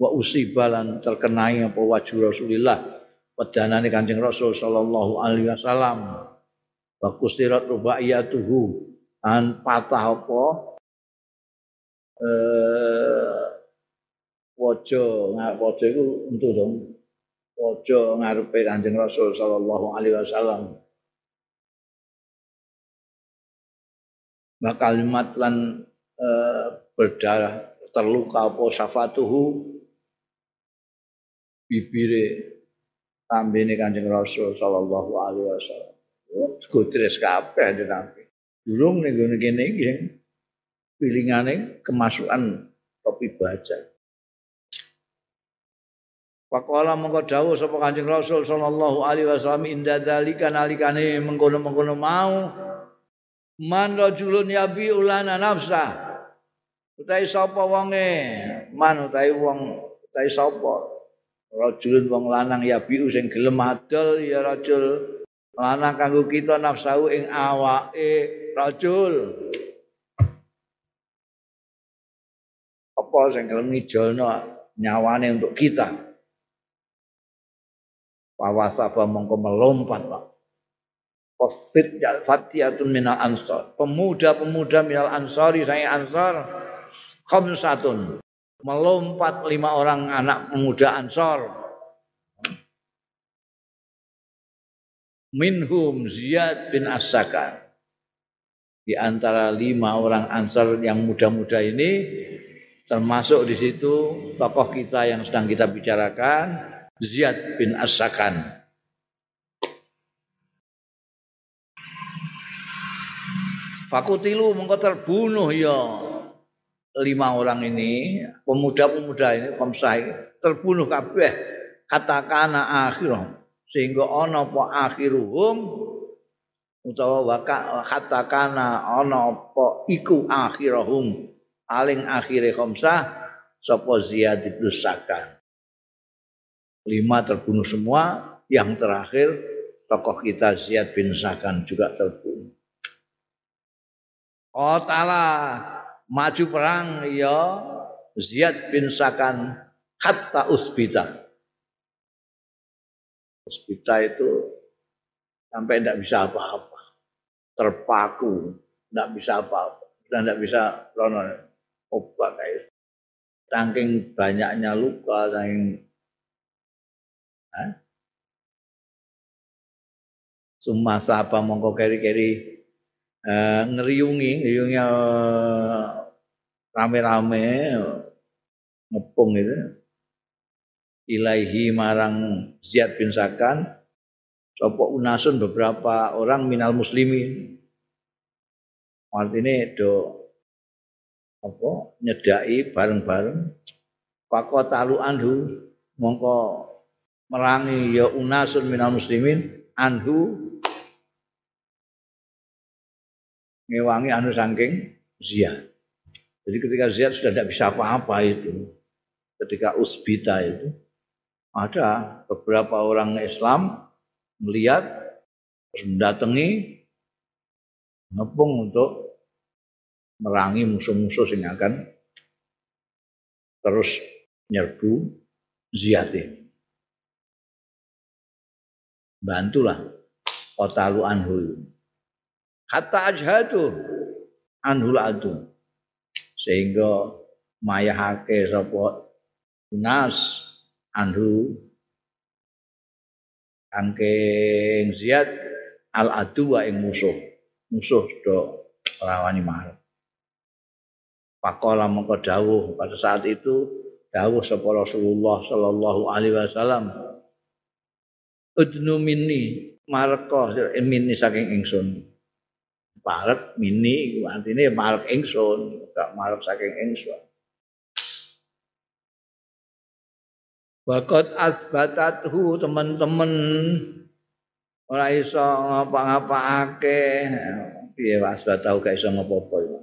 [SPEAKER 1] Wa usibalan terkenai apa wajhu Rasulillah pedanane Kanjeng Rasul sallallahu alaihi wasallam. Wa kusirat rubaiyatuhu an patah apa eh waja waja iku untuk dong waja ngarepe Kanjeng Rasul sallallahu alaihi wasallam Wa kalimat lan e, berdarah terluka apa safatuhu bibire tambene Kanjeng Rasul sallallahu alaihi wasallam. Gudres kabeh Nabi. Durung ning gone kene iki pilingane kemasukan topi baja. Pakola mengko dawuh sapa Kanjeng Rasul sallallahu alaihi wasallam inda dzalika nalikane mengkono-mengkono mau man rajulun yabi ulana nafsa. Utahe sapa wonge? Man utahe wong utahe sapa? Rajulun wong lanang yabi sing gelem adol ya rajul lanang kanggo kita nafsu ing awake rajul apa sing gelem ngijolno nyawane untuk kita? Wawasaba mongko melompat Pak. Kofit ya minal ansar. Pemuda-pemuda minal ansari saya ansar. Khamsatun. Melompat lima orang anak pemuda ansar. Minhum Ziyad bin As-Sakan. Di antara lima orang ansar yang muda-muda ini termasuk di situ tokoh kita yang sedang kita bicarakan Ziyad bin As-Sakan. Fakutilu mengko terbunuh ya. Lima orang ini, pemuda-pemuda ini komsai terbunuh kabeh. Katakana akhirah sehingga ana apa akhiruhum? Utawa waka katakana ana apa iku akhirahum paling akhire khamsah sapa Ziyad bin lima terbunuh semua yang terakhir tokoh kita Ziyad bin Sakan juga terbunuh Qatala maju perang ya Ziyad bin Sakan hatta usbita. Usbita itu sampai tidak bisa apa-apa. Terpaku tidak bisa apa-apa. Dan tidak bisa rono obat kayak saking banyaknya luka saking Summa sapa mongko keri-keri uh, ngeriungi, ngeriungi uh, rame-rame ngepung itu. Ilaihi marang Ziyad bin Sakan sapa unasun beberapa orang minal muslimin. Artinya do apa nyedai bareng-bareng talu anhu mongko merangi ya unasun minal muslimin anhu ngewangi anu saking Ziyad. Jadi ketika Ziyad sudah tidak bisa apa-apa itu, ketika Usbita itu, ada beberapa orang Islam melihat mendatangi ngepung untuk merangi musuh-musuh yang akan terus nyerbu Ziyad ini bantulah kotalu anhu kata ajhadu anhul adu sehingga mayahake sapa nas anhu angking ziyad al adu wa ing musuh. Musuh do rawani marah Pakola mengko dawuh pada saat itu dawuh sapa Rasulullah sallallahu alaihi wasallam udnu minni marko minni saking ingsun parek mini iku artine marek ingsun gak marek saking ingsun Bakot asbatathu teman-teman ora iso ngapa-ngapake. Piye asbatahu gak iso ngopo-opo iku?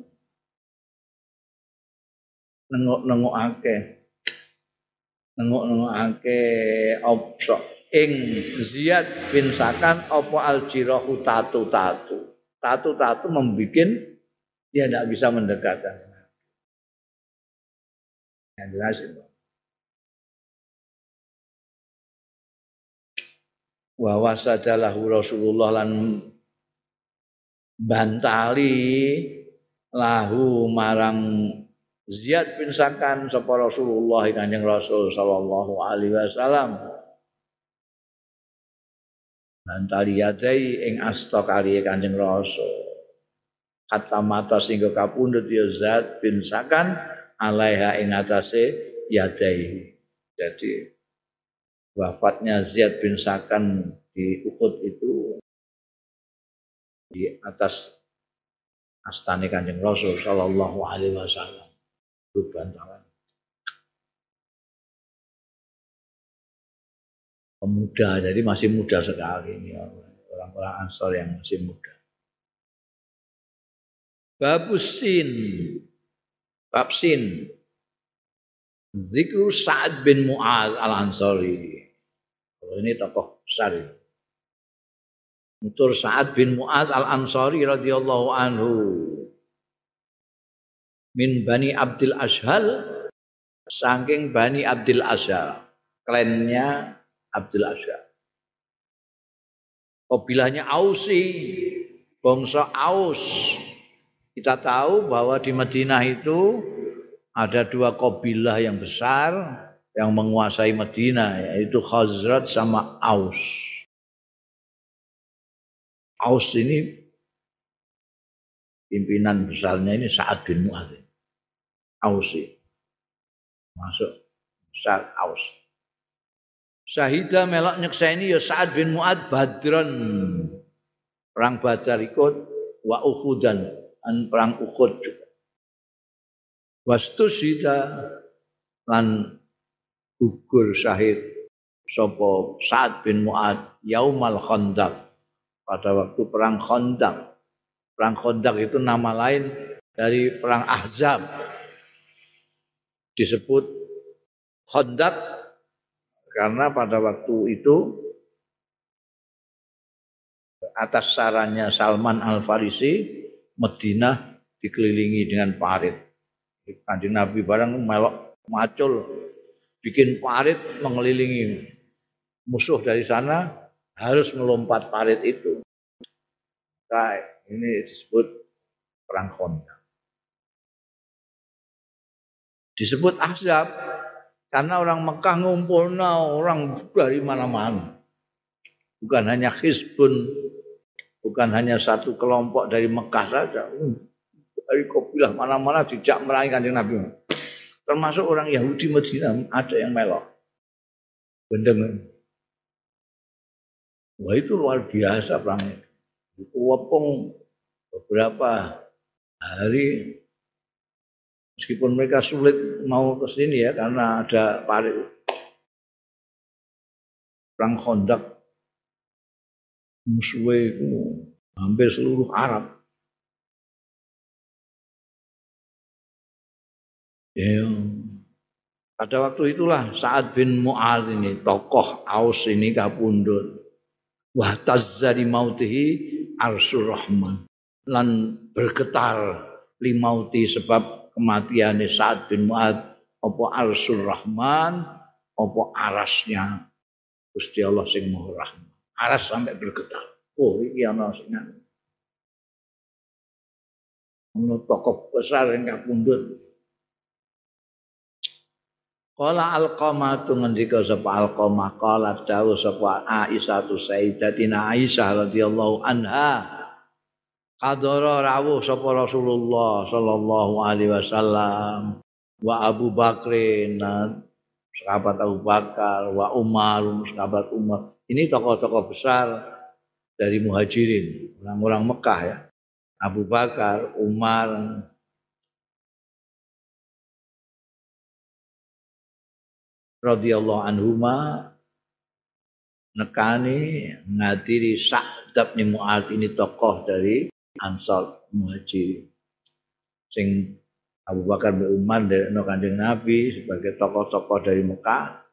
[SPEAKER 1] Nengok-nengokake. Nengok-nengokake opsok ing Ziyad bin Sakan apa al-jirahu tatu-tatu. Tatu-tatu membuat dia tidak bisa mendekatkan. Yang jelas itu. Wa wasadalahu Rasulullah lan bantali lahu marang Ziyad bin Sakan sapa Rasulullah Kanjeng Rasul sallallahu alaihi wasallam Antari yadai ing asta kali Kanjeng Rasul. Kata mata sehingga kapundhut ya Zat bin Sakan alaiha ing atase yadai. Jadi wafatnya Ziyad bin Sakan di Uhud itu di atas astane Kanjeng Rasul sallallahu alaihi wasallam. Itu bantalan. Pemuda, jadi masih muda sekali ini orang-orang Ansor yang masih muda. Babusin, Babsin, Zikru Sa'ad bin Mu'ad al-Ansari. Ini tokoh besar ini. Nutur Sa'ad bin Mu'ad al-Ansari radhiyallahu anhu. Min Bani Abdul Ashal. Saking Bani Abdul Ashal. Klannya Abdul Ashal. Kabilahnya Ausi. Bangsa Aus. Kita tahu bahwa di Madinah itu ada dua kabilah yang besar yang menguasai Madinah yaitu Khazraj sama Aus. Aus ini pimpinan besarnya ini Sa'ad bin Mu'adz. Ausi. Masuk besar Aus. Syahidah melok nyekseni ya Sa'ad bin Mu'ad Badran. Perang Badar ikut wa Uhudan dan perang Uhud juga. Wastusida lan gugur syahid sapa Sa'ad bin Mu'ad yaumal khandaq pada waktu perang Khandaq. Perang Khandaq itu nama lain dari perang Ahzab. Disebut Khandaq karena pada waktu itu atas sarannya Salman Al-Farisi Madinah dikelilingi dengan parit. Kanjeng Nabi barang melok macul bikin parit mengelilingi musuh dari sana harus melompat parit itu. Nah, ini disebut perang Khandaq. Disebut Ahzab karena orang Mekah ngumpulna orang dari mana-mana. Bukan hanya Hizbun, bukan hanya satu kelompok dari Mekah saja. Dari kabilah mana-mana dijak meraih kanjeng Nabi. Termasuk orang Yahudi Madinah ada yang melok. Bendeng Wah itu luar biasa perang itu. Wapung beberapa hari meskipun mereka sulit mau ke sini ya karena ada parit perang kondak musuhnya itu hampir seluruh Arab. Ya, pada waktu itulah saat bin Mu'ad ini tokoh Aus ini kapundut wa tazzari mautihi arsur rahman. Lan bergetar limauti sebab kematian Sa'ad bin Mu'ad apa arsur rahman apa arasnya Gusti Allah sing Maha Rahman aras sampai bergetar. Oh iki ana sing ono tokoh besar yang kapundhut Kala alqamah tu ngendika sapa alqamah? Kala dawuh sapa Aisyah tu Sayyidatina Aisyah radhiyallahu anha kadara rawuh sapa Rasulullah sallallahu alaihi wasallam wa Abu Bakrin sahabat Abu Bakar wa Umar sahabat Umar. Ini tokoh-tokoh besar dari muhajirin orang-orang Mekah ya. Abu Bakar Umar. Radhiyallahu anhuma nekani ngadiri Sa'd bin Mu'adz ini tokoh dari Ansar Muhajir sing Abu Bakar bin Umar dari Kanjeng Nabi sebagai tokoh-tokoh dari Mekah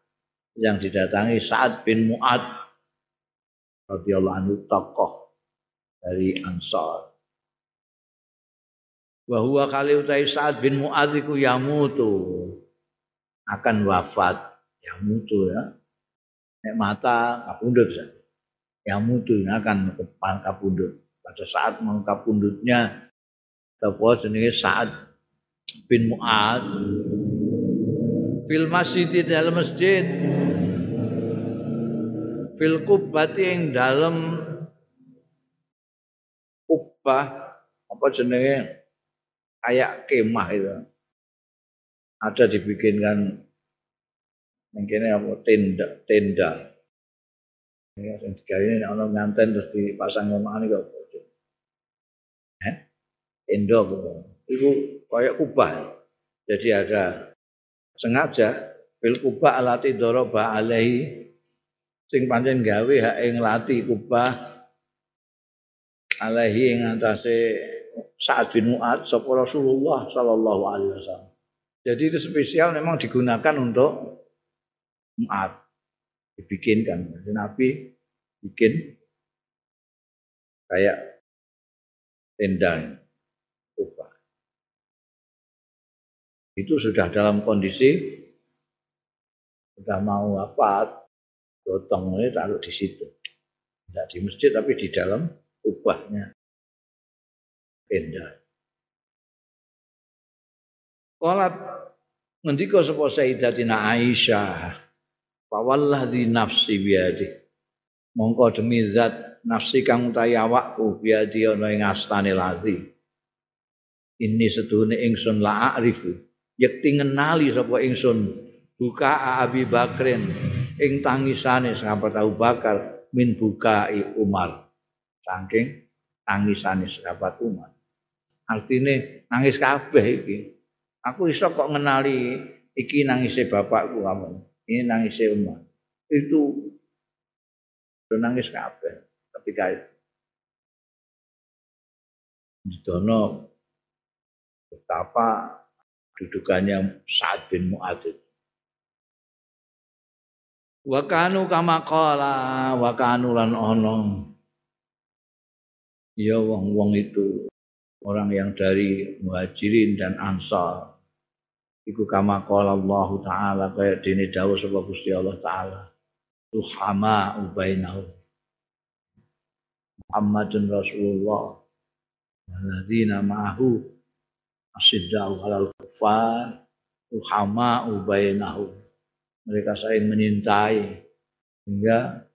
[SPEAKER 1] yang didatangi Sa'ad bin Mu'ad radhiyallahu anhu tokoh dari Ansar wa huwa kali utai Sa'ad bin Mu'ad iku yamutu akan wafat yang mutu ya. Nek mata kapundut ya. Yang mutu akan kapundut. Pada saat mau kapundutnya apa jenenge saat bin Mu'ad. Fil masjid di dalam masjid. Fil kubbati yang dalam kubah apa jenenge? Kayak kemah itu. Ada dibikinkan Ning kene apa? Tenda tenda. Ya sing digawe nek ana nganten terus dipasang ngono kok. Eh? Iku kayak kubah. Jadi ada sengaja bil kubah alati doroba alaihi sing pancen gawe hak ing lati kubah alaihi ing atase Sa'ad bin Mu'ad sapa Rasulullah sallallahu alaihi wasallam. Jadi itu spesial memang digunakan untuk Mu'ad. Dibikinkan. Nabi bikin kayak tenda kubah. Itu sudah dalam kondisi sudah mau apa gotong ini taruh di situ. Tidak di masjid tapi di dalam kubahnya tenda. Qalat ngendika sapa Sayyidatina Aisyah, "Fawalladzi nafsi biadi." Mongko demi zat nafsi kang utawi awakku biadi ana ing astane lazi. Ini seduhune ingsun la arifu. Yekti ngenali sapa ingsun buka Abi Bakrin ing tangisane sahabat Abu Bakar min bukai Umar. Saking tangisane sahabat Umar. Artine nangis kabeh iki. Aku iso kok ngenali iki nangise bapakku kamu. Ini nangise Umar. Itu nangis kabeh ketika itu. Didono betapa dudukannya Sa'ad bin Mu'adzib. Wa kanu kama qala lan ono. Ya wong-wong itu orang yang dari muhajirin dan ansar iku kama qala Allah taala kaya dene dawuh sapa Gusti Allah taala tuhama ubainahu Muhammadun Rasulullah. Alladzina ma'ahu asiddau alal kufar tuhama ubainahu mereka saling menyintai hingga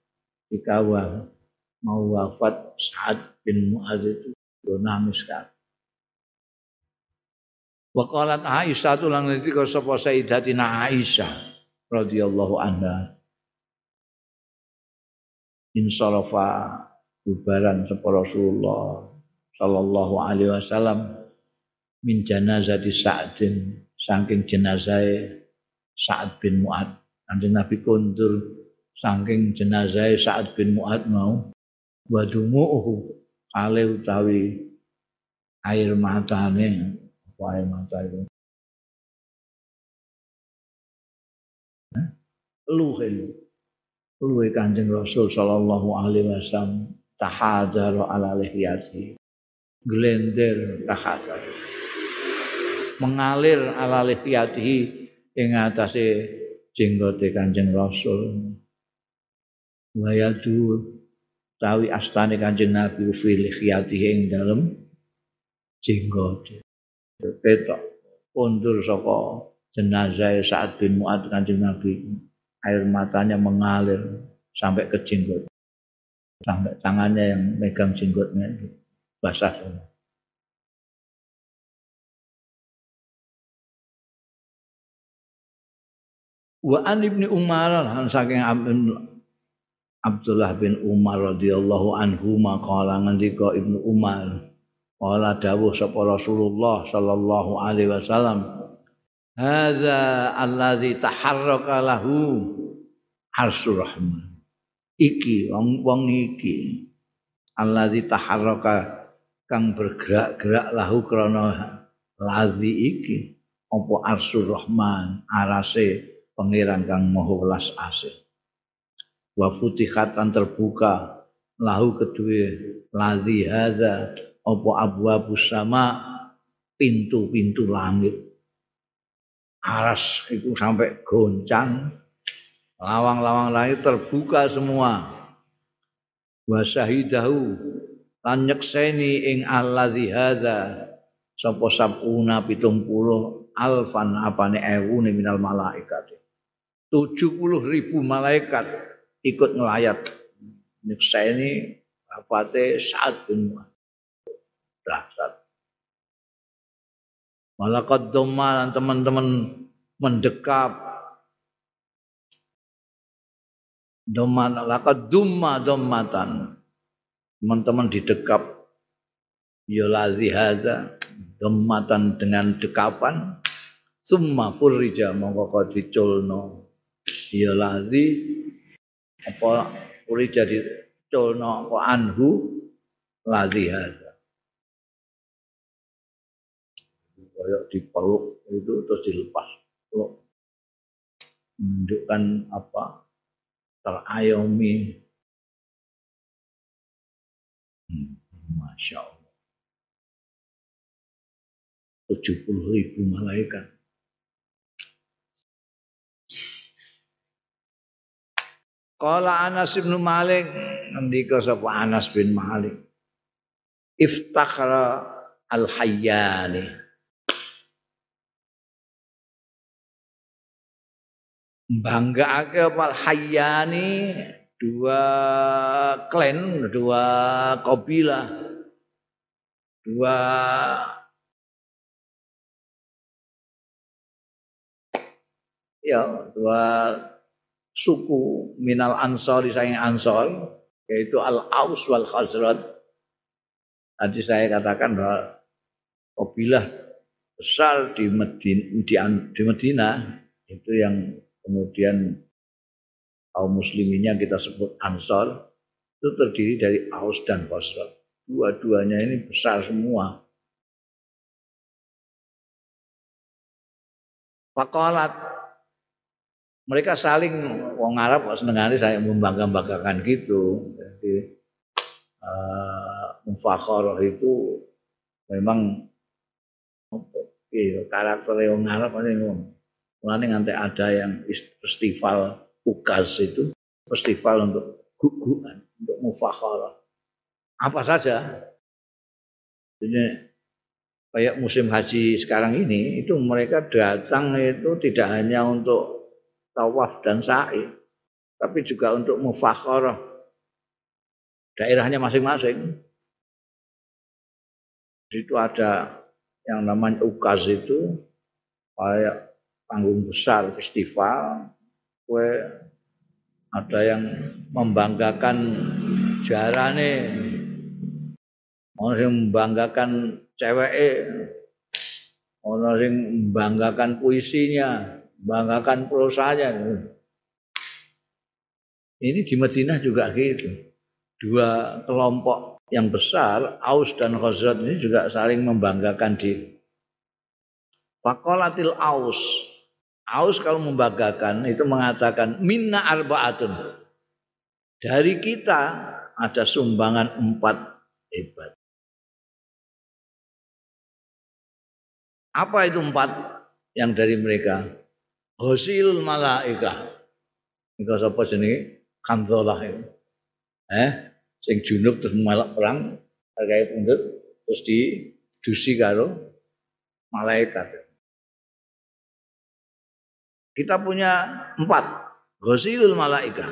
[SPEAKER 1] jika mau wafat Sa'ad bin Mu'adz itu nangis kan Waqalat Aisyah tulang nanti kau sapa Sayyidatina Aisyah radhiyallahu anha. Insarafa bubaran sapa Rasulullah sallallahu alaihi wasallam min janazati Sa'din saking jenazah Sa'ad bin Mu'ad. Kanjeng Nabi kundur saking jenazah Sa'ad bin Mu'ad mau wa dumu'uhu ale utawi air matane wae mata itu. Luhe luhe kanjeng Rasul Sallallahu Alaihi Wasallam tahadar ala lihiyati glender tahadar. Mengalir ala lihiyati ing atase jenggote kanjeng Rasul. Wayadu tawi astane kanjeng Nabi fi lihiyati ing dalem jenggote. Ketok undur saka jenazah saat bin Mu'ad kanjeng Nabi. Air matanya mengalir sampai ke jenggot sampai tangannya yang megang jenggotnya itu basah semua Wa an ibni Umar han saking Abdullah bin Umar radhiyallahu anhu maqala ngendika Ibnu Umar Wala dawuh sapa Rasulullah sallallahu alaihi wasallam. Hadza allazi taharraka lahu arsur rahman. Iki wong wong iki. Allazi taharraka kang bergerak-gerak lahu krana lazi iki. Apa arsur rahman arase pangeran kang maha welas asih. Wa futihatan terbuka lahu kedue lazi hadza apa abu sama pintu-pintu langit. Aras itu sampai goncang lawang-lawang langit terbuka semua. Wa syahidahu lan nyekseni ing alladzi hadza. Sapa sabuna 70 alfan apane ewu minal malaikat. 70 ribu malaikat ikut ngelayat nyekseni apate saat bin dahsyat. Malaikat domalan teman-teman mendekap Doman laka dumma dommatan. Teman-teman didekap. Ya ladzi hadza dommatan dengan dekapan. Summa furrija mongko kok diculno. Ya ladzi apa furrija diculno apa anhu? Ladzi hadza. Kayak dipeluk itu terus dilepas. Peluk. Menunjukkan apa terayomi hmm, masya Allah. Tujuh puluh ribu malaikat. Kala Anas bin Malik. Ngendika sapa Anas bin Malik. Iftakhara al-hayyani banggaake apa hayyani dua klan dua kabilah dua ya dua suku minal ansori saya ansor yaitu al aus wal khazraj. Tadi saya katakan bahwa kabilah besar di Medina, di, di Medina itu yang kemudian kaum musliminnya kita sebut Ansor itu terdiri dari Aus dan Khosrot. Dua-duanya ini besar semua. Fakolat mereka saling wong Arab senengane saya membangga-banggakan gitu. Jadi uh, itu memang karakter wong Arab ini Mulane nganti ada yang festival ukas itu, festival untuk guguan, untuk mufakharah. Apa saja. Jadi kayak musim haji sekarang ini itu mereka datang itu tidak hanya untuk tawaf dan sa'i, tapi juga untuk mufakharah daerahnya masing-masing. Di situ ada yang namanya ukas itu kayak panggung besar festival kue ada yang membanggakan jarane. Orang yang membanggakan cewek orang yang membanggakan puisinya membanggakan prosanya. Ini di Madinah juga gitu. Dua kelompok yang besar Aus dan Khazraj ini juga saling membanggakan diri. Fakolatil Aus Aus kalau membanggakan itu mengatakan minna arbaatun. Dari kita ada sumbangan empat hebat. Apa itu empat yang dari mereka? Hosil malaika. Ini sapa jenis Kandolah itu. Eh, sing junub terus melak perang, hargai pundut terus di dusi karo malaikat. Kita punya empat. Ghasilul malaika.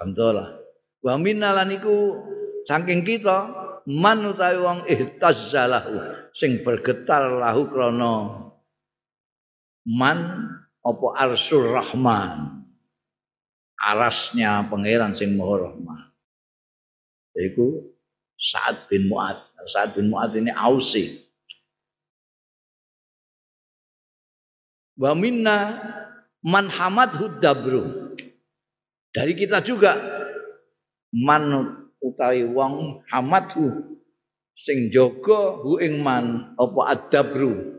[SPEAKER 1] Pantola. Wa minnalan iku saking kita man utawi wong ihtazzalahu sing bergetar lahu krana man apa arsur rahman arasnya pangeran sing maha rahman yaiku Sa'ad bin Mu'ad Sa'ad bin Mu'ad ini Ausi Wa minna man hamad hudabru. Dari kita juga man utawi wong hamadhu sing jaga hu ing man apa adabru.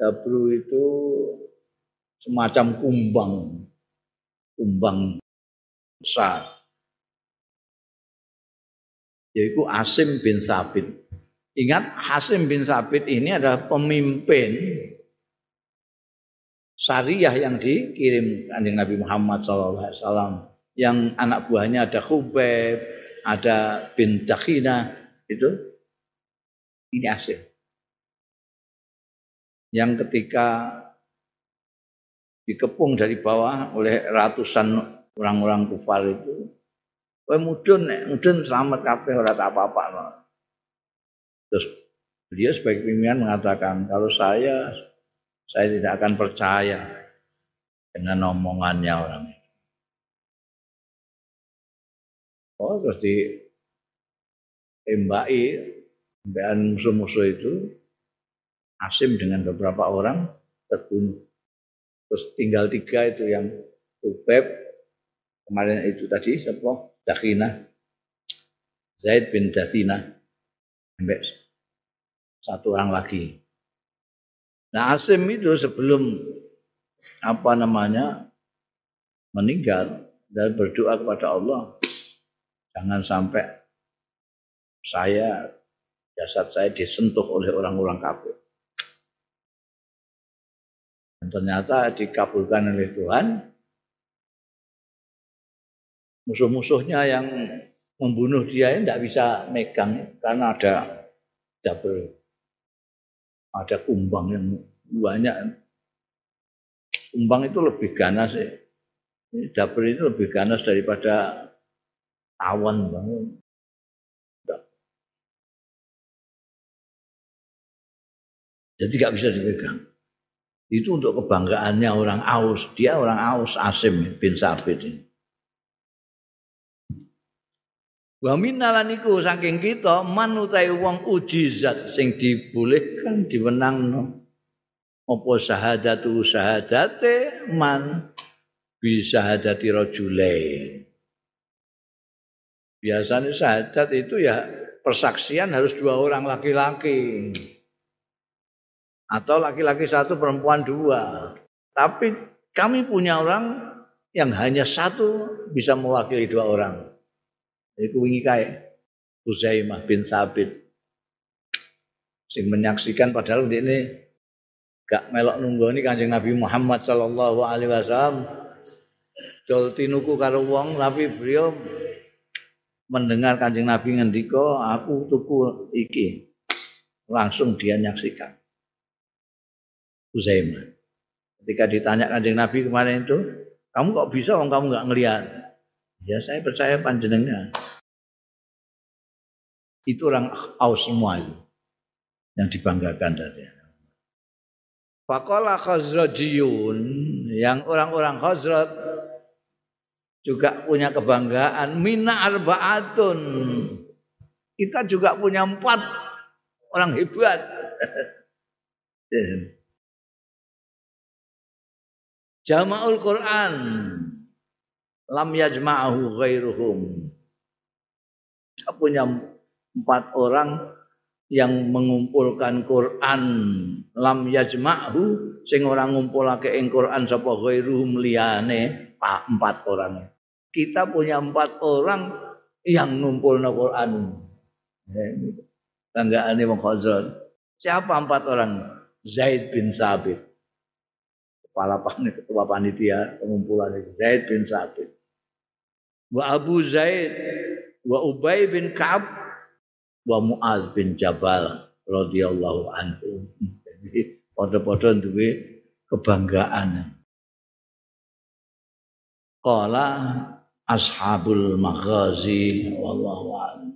[SPEAKER 1] Dabru itu semacam kumbang. Kumbang besar. Yaitu Asim bin Sabit. Ingat Hasim bin Sabit ini adalah pemimpin syariah yang dikirim kanjeng Nabi Muhammad SAW yang anak buahnya ada Khubaib, ada bin Dakhina itu ini hasil. Yang ketika dikepung dari bawah oleh ratusan orang-orang kufar itu, kowe mudun mudun selamat kabeh ora apa-apa. Terus beliau sebagai pimpinan mengatakan kalau saya saya tidak akan percaya dengan omongannya orang. Oh, terus di tembaki tembakan musuh-musuh itu Asim dengan beberapa orang terbunuh. Terus tinggal tiga itu yang Ubeb, kemarin itu tadi siapa? Dakhina, Zaid bin Dathina, sampai satu orang lagi. Nah Asim itu sebelum apa namanya meninggal dan berdoa kepada Allah jangan sampai saya jasad saya disentuh oleh orang-orang kafir. Dan ternyata dikabulkan oleh Tuhan. Musuh-musuhnya yang membunuh dia tidak bisa megang karena ada double ada kumbang yang banyak. Kumbang itu lebih ganas ya. Dapur itu lebih ganas daripada awan bangun. Jadi tidak bisa dipegang. Itu untuk kebanggaannya orang Aus. Dia orang Aus Asim bin Sabit ini. Wa minnalan iku saking kita man utahe wong uji zat sing dibolehkan diwenangno apa syahadatu syahadate man bisa hadati rajulain. Biasanya syahadat itu ya persaksian harus dua orang laki-laki. Atau laki-laki satu perempuan dua. Tapi kami punya orang yang hanya satu bisa mewakili dua orang. Iku wingi kae Uzaimah bin Sabit sing menyaksikan padahal ini gak melok nunggoni Kanjeng Nabi Muhammad sallallahu alaihi wasallam. Dol tinuku karo wong tapi beliau mendengar Kanjeng Nabi ngendika aku tuku iki. Langsung dia nyaksikan. Uzaimah. Ketika ditanya Kanjeng Nabi kemarin itu kamu kok bisa kamu nggak ngelihat Ya saya percaya panjenengan. Itu orang aus semua itu. Yang dibanggakan dari Fakola Khazrajiyun yang orang-orang Khazraj juga punya kebanggaan mina arbaatun. Kita juga punya empat orang hebat. [LAUGHS] Jama'ul Quran lam yajma'ahu ghairuhum. Kita punya empat orang yang mengumpulkan Quran lam yajma'hu sing ora ngumpulake ing Quran sapa ghairuhum liyane empat orang. Kita punya empat orang yang ngumpulno Quran. Tanggaane wong Khazraj. Siapa empat orang? Zaid bin Sabit. Kepala ketua panitia pengumpulan itu Zaid bin Sabit wa Abu Zaid wa Ubay bin Ka'ab wa Muaz bin Jabal radhiyallahu anhu. Jadi padha-padha duwe kebanggaan. Qala ashabul maghazi wallahu a'lam.